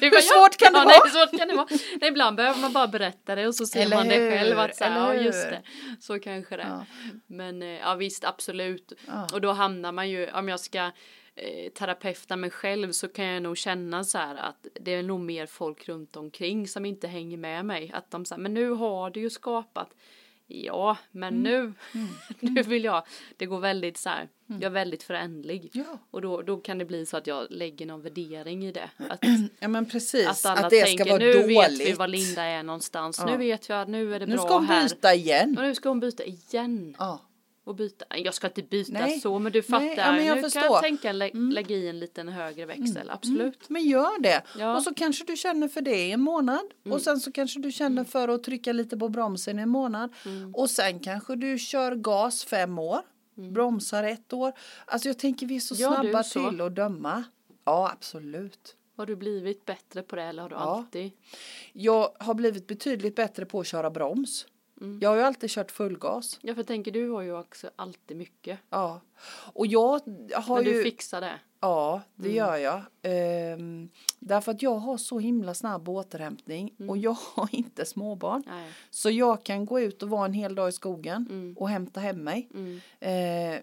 *laughs* Hur svårt kan ja? Nej, svårt kan det vara? Nej, ibland behöver man bara berätta det och så ser Eller man det själv att så här, ja just det, så kanske det. Ja. Men eh, ja visst, absolut. Ja. Och då hamnar man ju, om jag ska eh, terapeuta mig själv så kan jag nog känna så här att det är nog mer folk runt omkring som inte hänger med mig. Att de säger, men nu har du ju skapat. Ja, men Mm. nu, *laughs* nu vill jag, det går väldigt så här, jag är väldigt förändlig. Ja. Och då, då kan det bli så att jag lägger någon värdering i det. Att, *clears throat* ja men precis, att alla att det tänker, ska vara nu dåligt. vet vi var Linda är någonstans. Ja. Nu vet att nu är det nu bra ska hon här. byta igen. Och nu ska hon byta igen. Ja. Och byta. Jag ska inte byta Nej. så men du fattar. Nej, ja, men jag nu kan förstår. Mm. jag tänka lä lägga i en liten högre växel. Absolut. Men gör det. Ja. Och så kanske du känner för det i en månad. Och sen så kanske du känner för att trycka lite på bromsen i en månad. Och sen kanske du kör gas fem år. Bromsar ett år. Alltså jag tänker vi är så Gör snabba så? till att döma. Ja, absolut. Har du blivit bättre på det eller har du Ja. alltid? Jag har blivit betydligt bättre på att köra broms. Mm. Jag har ju alltid kört full gas. Ja för tänker du har ju också alltid mycket. Ja. Och jag har Men ju... du fixar det. Ja, det Mm. gör jag. Ehm, därför att jag har så himla snabb återhämtning Mm. och jag har inte småbarn. Nej. Så jag kan gå ut och vara en hel dag i skogen Mm. och hämta hem mig. Mm. Eh,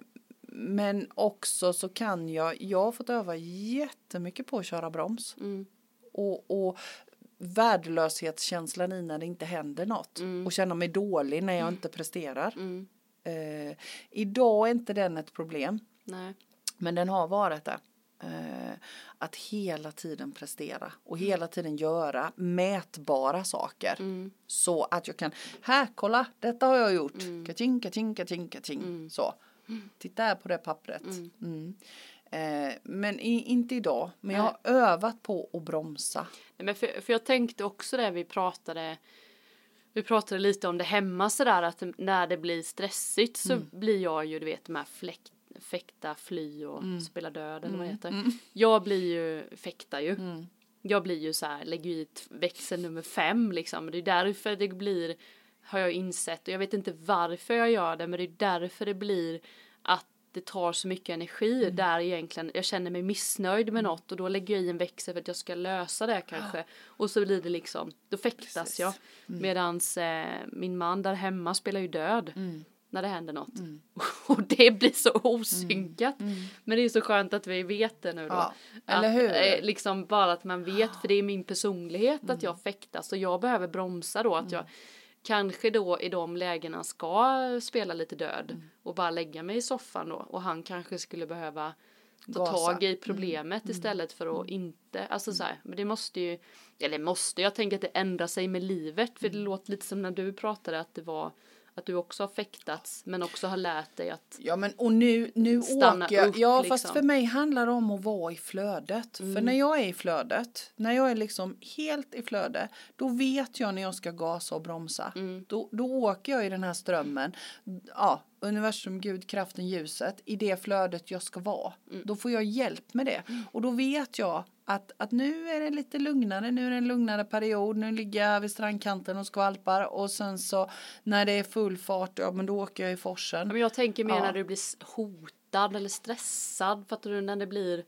men också så kan jag, jag har fått öva jättemycket på att köra broms. Mm. Och, och värdelöshetskänslan i när det inte händer något. Mm. Och känna mig dålig när jag inte presterar. Mm. Eh, idag är inte den ett problem. Nej. Men den har varit det. Eh, att hela tiden prestera och hela tiden göra mätbara saker. Mm. Så att jag kan, här kolla, detta har jag gjort. Mm. Kaching, kaching, kaching, kaching. Mm. Så. Titta här på det pappret. Mm. Mm. Eh, men i, inte idag. Men jag Nej. har övat på att bromsa. Nej, men för, för jag tänkte också det vi pratade vi pratade lite om det hemma sådär att när det blir stressigt så Mm. blir jag ju du vet de här fläkt, fäkta, fly och spela död eller vad det heter. Mm. Jag blir ju, fäktar ju. Mm. Jag blir ju så här, lägger ju i växel nummer fem liksom. Det är därför det blir, har jag insett, och jag vet inte varför jag gör det, men det är därför det blir att det tar så mycket energi Mm. där egentligen. Jag känner mig missnöjd med något och då lägger jag i en växel för att jag ska lösa det kanske. Och så blir det liksom då fäktas Precis. jag. Medans eh, min man där hemma spelar ju död Mm. när det händer något. *laughs* Och det blir så osynkat. Men det är så skönt att vi vet det nu då. Mm. Ja, eller att, hur? eh, liksom bara att man vet för det är min personlighet att jag fäktas. Och jag behöver bromsa då att jag kanske då i de lägena ska spela lite död och bara lägga mig i soffan då. Och han kanske skulle behöva ta Gasa. tag i problemet istället för att inte, alltså så här, men det måste ju, eller måste, jag tänker att det ändrar sig med livet. För det låter lite som när du pratade att det var att du också har fäktats men också har lärt dig att Ja men och nu, nu Stanna åker jag. upp, ja liksom. fast för mig handlar det om att vara i flödet. För när jag är i flödet, när jag är liksom helt i flöde, då vet jag när jag ska gasa och bromsa. Då, då åker jag i den här strömmen. Ja, universum, Gud, kraften, ljuset, i det flödet jag ska vara. Då får jag hjälp med det. Och då vet jag att, att nu är det lite lugnare, nu är det en lugnare period, nu ligger jag vid strandkanten och skvalpar och sen så när det är full fart, ja men då åker jag i forsen. Men jag tänker mer Ja. när du blir hotad eller stressad. Fattar du? När det blir...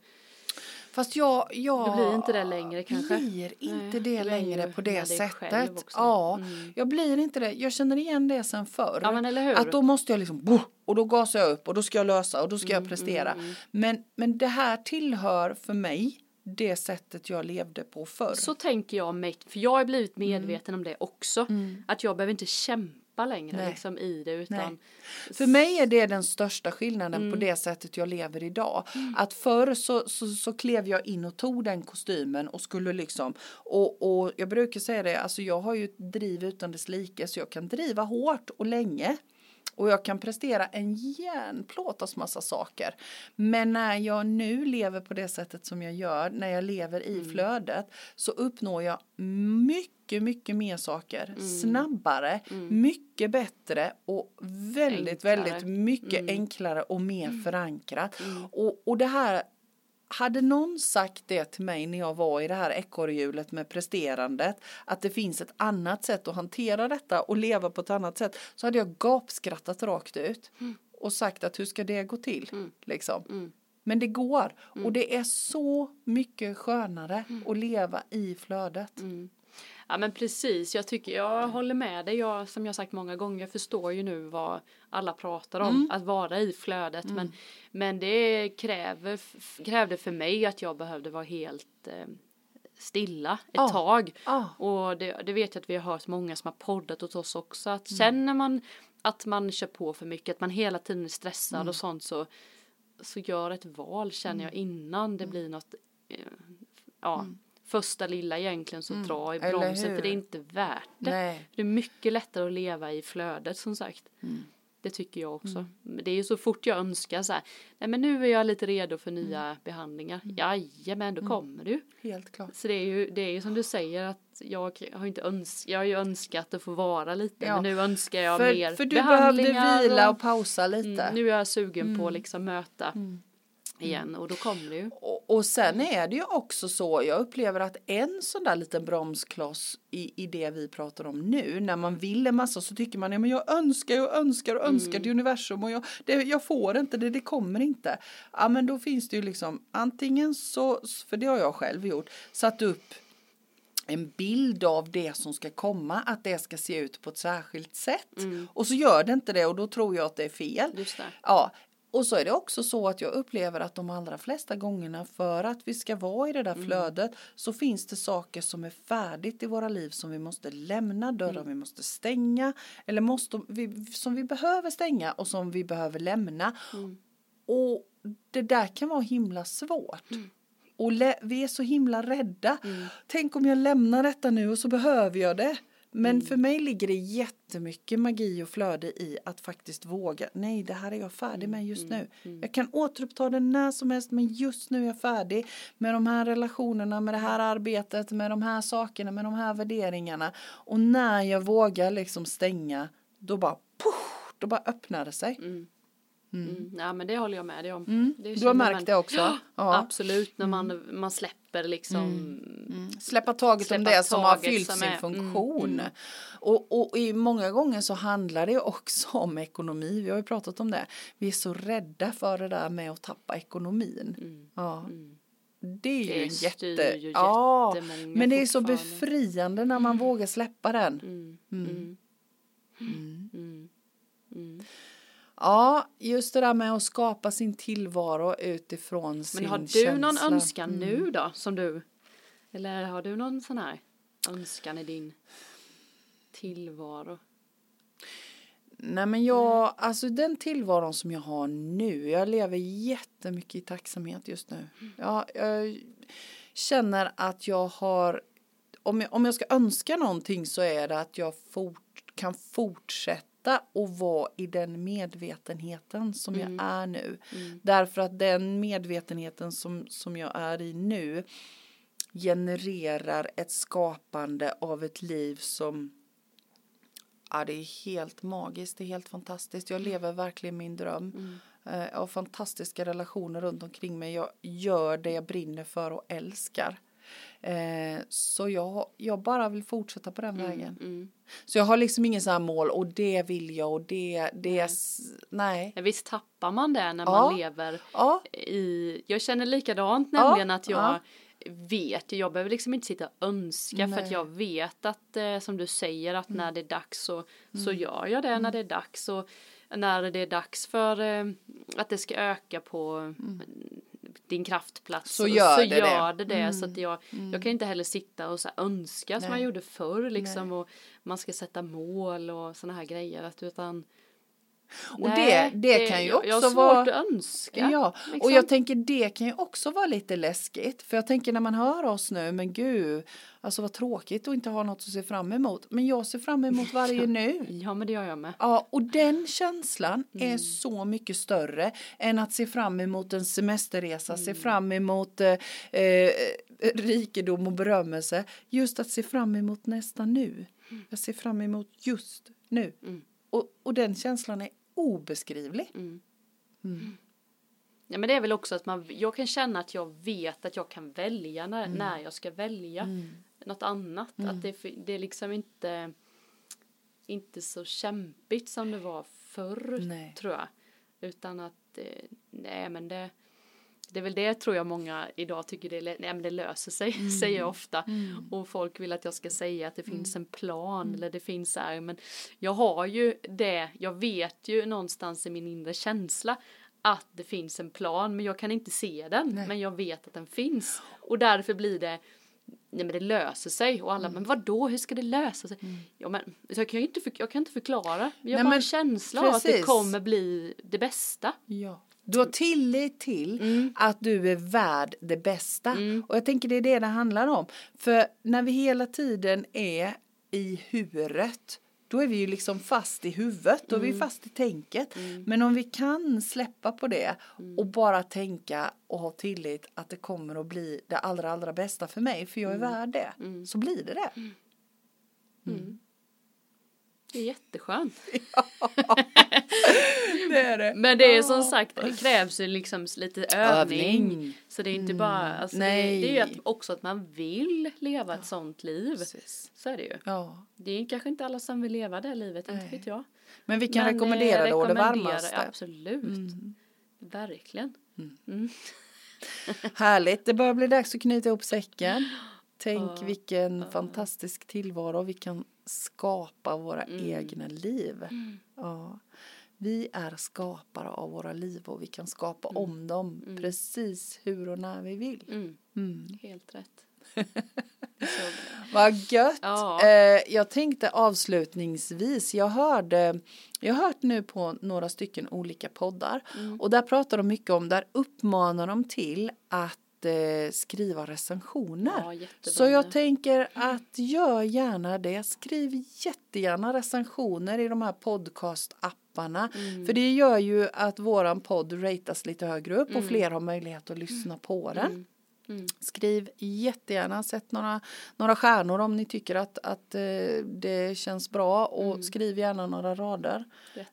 Fast jag, jag Det blir inte det längre kanske? blir inte Nej, det du längre på det sättet. Ja, Mm. jag blir inte det. Jag känner igen det sen förr. Ja? Att då måste jag liksom, och då gasar jag upp och då ska jag lösa och då ska Mm, jag prestera. Men, men det här tillhör för mig det sättet jag levde på förr. Så tänker jag mig, för jag har blivit Mm. medveten om det också. Att jag behöver inte kämpa längre Nej. liksom i det utan Nej. För mig är det den största skillnaden Mm. på det sättet jag lever idag. Att förr så, så, så klev jag in och tog den kostymen och skulle liksom och, och jag brukar säga det, alltså jag har ju ett driv utan dess like så jag kan driva hårt och länge. Och jag kan prestera en järnplåtars massa saker. Men när jag nu lever på det sättet som jag gör, när jag lever i Mm. flödet, så uppnår jag mycket, mycket mer saker. Mm. Snabbare, mycket bättre och väldigt, Enklare. väldigt mycket Mm. enklare och mer förankrat. Och, och det här hade någon sagt det till mig när jag var i det här ekorrhjulet med presterandet att det finns ett annat sätt att hantera detta och leva på ett annat sätt så hade jag gapskrattat rakt ut och sagt att hur ska det gå till liksom. Mm. Men det går och det är så mycket skönare att leva i flödet. Mm. Ja men precis, jag tycker jag håller med dig. Jag, som jag sagt många gånger, jag förstår ju nu vad alla pratar om, Mm. att vara i flödet. Men, men det kräver, krävde för mig att jag behövde vara helt eh, stilla ett Ja. tag. Ja. Och det, det vet jag att vi har hört många som har poddat åt oss också. Att Mm. känner man att man kör på för mycket, att man hela tiden är stressad Mm. och sånt så, så gör ett val känner jag innan Mm. det blir något, eh, ja, första lilla egentligen så dra i Mm. Bromsen för det är inte värt det. Nej. Det är mycket lättare att leva i flödet som sagt. Mm. Det tycker jag också. Men Det är ju så fort jag önskar så här, nej men nu är jag lite redo för nya Mm. behandlingar. Jajamän, då kommer du. Helt klart. Så det är ju, det är ju som du säger att jag har inte öns jag har ju önskat att få vara lite Ja. men nu önskar jag mer För, för du behövde behandlingar vila och pausa lite. mm, nu är jag sugen på att liksom möta igen och då kommer det ju. Och, och sen är det ju också så, jag upplever att en sån där liten bromskloss i, i det vi pratar om nu, när man vill en massa så tycker man, ja men jag önskar och önskar och önskar till universum och jag, det, jag får inte det, det kommer inte. Ja men då finns det ju liksom, antingen så, för det har jag själv gjort, satt upp en bild av det som ska komma, att det ska se ut på ett särskilt sätt. Och så gör det inte det och då tror jag att det är fel. Just det. Ja, och så är det också så att jag upplever att de allra flesta gångerna för att vi ska vara i det där flödet så finns det saker som är färdigt i våra liv som vi måste lämna, dörrar vi måste stänga eller måste, vi, som vi behöver stänga och som vi behöver lämna. Och det där kan vara himla svårt. Och lä- vi är så himla rädda. Tänk om jag lämnar detta nu och så behöver jag det. Men för mig ligger det jättemycket magi och flöde i att faktiskt våga. Nej, det här är jag färdig med just nu. Jag kan återuppta det när som helst, men just nu är jag färdig med de här relationerna, med det här arbetet, med de här sakerna, med de här värderingarna. Och när jag vågar liksom stänga, då bara, puff, då bara öppnar det sig. Mm. Ja men det håller jag med dig om. Mm. Du har märkt man- det också? Ja, Ja. Mm. Absolut när man, man släpper liksom. Släppa taget om Släppa det som har fyllt som sin är- mm, funktion. Och, och i många gånger så handlar det också om ekonomi. Vi har ju pratat om det. Vi är så rädda för det där med att tappa ekonomin. Ja. Det är ju Mm. Det en styr jätte... ju ja, men det är så befriande när man vågar släppa den. Mm. Mm. Mm. Mm. Ja, just det där med att skapa sin tillvaro utifrån sin Men har du känsla. någon önskan nu då som du? Eller har du någon sån här önskan i din tillvaro? Nej men jag, alltså den tillvaron som jag har nu, jag lever jättemycket i tacksamhet just nu. Jag, jag känner att jag har, om jag, om jag ska önska någonting så är det att jag fort, kan fortsätta och vara i den medvetenheten som jag är nu. Därför att den medvetenheten som, som jag är i nu genererar ett skapande av ett liv som Ja, det är helt magiskt, det är helt fantastiskt. Jag lever verkligen min dröm. Eh, Jag har fantastiska relationer runt omkring mig. Jag gör det jag brinner för och älskar. Eh, Så jag, jag bara vill fortsätta på den vägen. Mm. Så jag har liksom ingen sån här mål och det vill jag och det, det nej. Ja, visst tappar man det när Ja. man lever Ja, i, jag känner likadant Ja, nämligen att jag vet, jag behöver liksom inte sitta och önska för Nej. att jag vet att eh, som du säger att när det är dags så, så gör jag det när det är dags. Och när det är dags för eh, att det ska öka på din kraftplats Så gör det det. gör det, det. Så att jag, jag kan inte heller sitta och så önska som Nej. jag gjorde förr liksom och man ska sätta mål och såna här grejer att utan Och det- det kan ju jag, jag har också svårt vara- att önska. Ja, liksom. och jag tänker det kan ju också vara lite läskigt. För jag tänker när man hör oss nu, men gud, alltså vad tråkigt att inte ha något att se fram emot. Men jag ser fram emot varje *laughs* nu. Ja men det gör jag med. Ja, och den känslan Mm. är så mycket större än att se fram emot en semesterresa, Mm. se fram emot eh, eh, rikedom och berömmelse. Just att se fram emot nästa nu. Jag ser fram emot just nu. Mm. Och, och den känslan är obeskrivlig. Mm. Ja men det är väl också att man, jag kan känna att jag vet att jag kan välja när, Mm. när jag ska välja något annat. Att det, det är liksom inte, inte så kämpigt som det var förr Nej. tror jag. Utan att, eh, nej men det, det är väl det tror jag många idag tycker det, nej, men det löser sig, *laughs* Mm. säger jag ofta. Och folk vill att jag ska säga att det finns en plan Mm. eller det finns här. Men jag har ju det, jag vet ju någonstans i min inre känsla att det finns en plan men jag kan inte se den. Nej. Men jag vet att den finns. Och därför blir det Nej men det löser sig och Mm. alla men vad då hur ska det lösa sig? Ja men så jag kan ju inte, för, jag kan inte förklara. Jag har bara men en känsla av att det kommer bli det bästa. Ja. Du har tillit till att du är värd det bästa. Och jag tänker det är det det handlar om. För när vi hela tiden är i huret då är vi ju liksom fast i huvudet, då är vi fast i tänket. Men om vi kan släppa på det och bara tänka och ha tillit att det kommer att bli det allra, allra bästa för mig, för jag är värd det, så blir det det. Det är jätteskönt. *laughs* Det är det. Men det är som sagt, det krävs ju liksom lite övning. Övning. Så det är inte bara, alltså det, Nej. det är ju att, också att man vill leva ett sånt liv. Precis. Så är det ju. Ja. Det är kanske inte alla som vill leva det livet, inte Nej. vet jag. Men vi kan Men, rekommendera eh, det och det varmaste. Mm. Absolut. Verkligen. *laughs* Härligt, det börjar bli dags att knyta ihop säcken. *gasps* Tänk Ja, vilken fantastisk tillvaro vi kan skapa våra Mm. egna liv. Ja. Vi är skapare av våra liv och vi kan skapa om dem precis hur och när vi vill. Mm. Mm. Helt rätt. *laughs* Vad gött! Ja. Eh, jag tänkte avslutningsvis, jag hörde, jag har hört nu på några stycken olika poddar Mm. och där pratar de mycket om, där uppmanar de till att eh, skriva recensioner. Ja, Så jag tänker att gör gärna det, skriv jättegärna recensioner i de här podcastapparna Mm. för det gör ju att våran podd ratas lite högre upp och fler har möjlighet att lyssna på den. Mm. Mm. Skriv jättegärna, sätt några, några stjärnor om ni tycker att, att eh, det känns bra och Mm. skriv gärna några rader.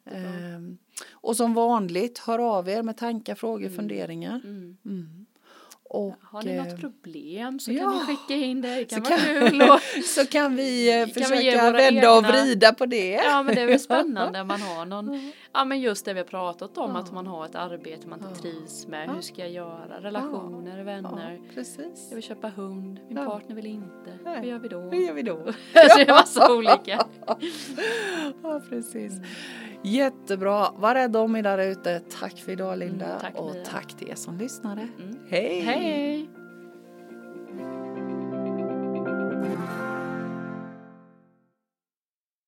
Ehm, och som vanligt, hör av er med tankar, frågor, Mm. funderingar. Mm. Mm. Och, Har ni eh, något problem så ja. kan ni skicka in det. Det kan Så vara kan- kul. Och, *laughs* så kan vi eh, Kan vi försöka våra vända och egna- vrida på det. ja men det är väl *laughs* spännande om man har någon, ja men just det vi har pratat om att man har ett arbete man inte Ja. trivs med. Ja. Hur ska jag göra? Relationer, vänner. Ja, precis. Jag vill köpa hund, min Ja. partner vill inte. Nej. Hur gör vi då? Hur gör vi då? Så *laughs* det är massa *laughs* olika. Ja, precis. Jättebra. Var rädda om er där ute. Tack för idag Linda. Mm, tack, och Mia. tack till er som lyssnade. Mm. Hej! Hej!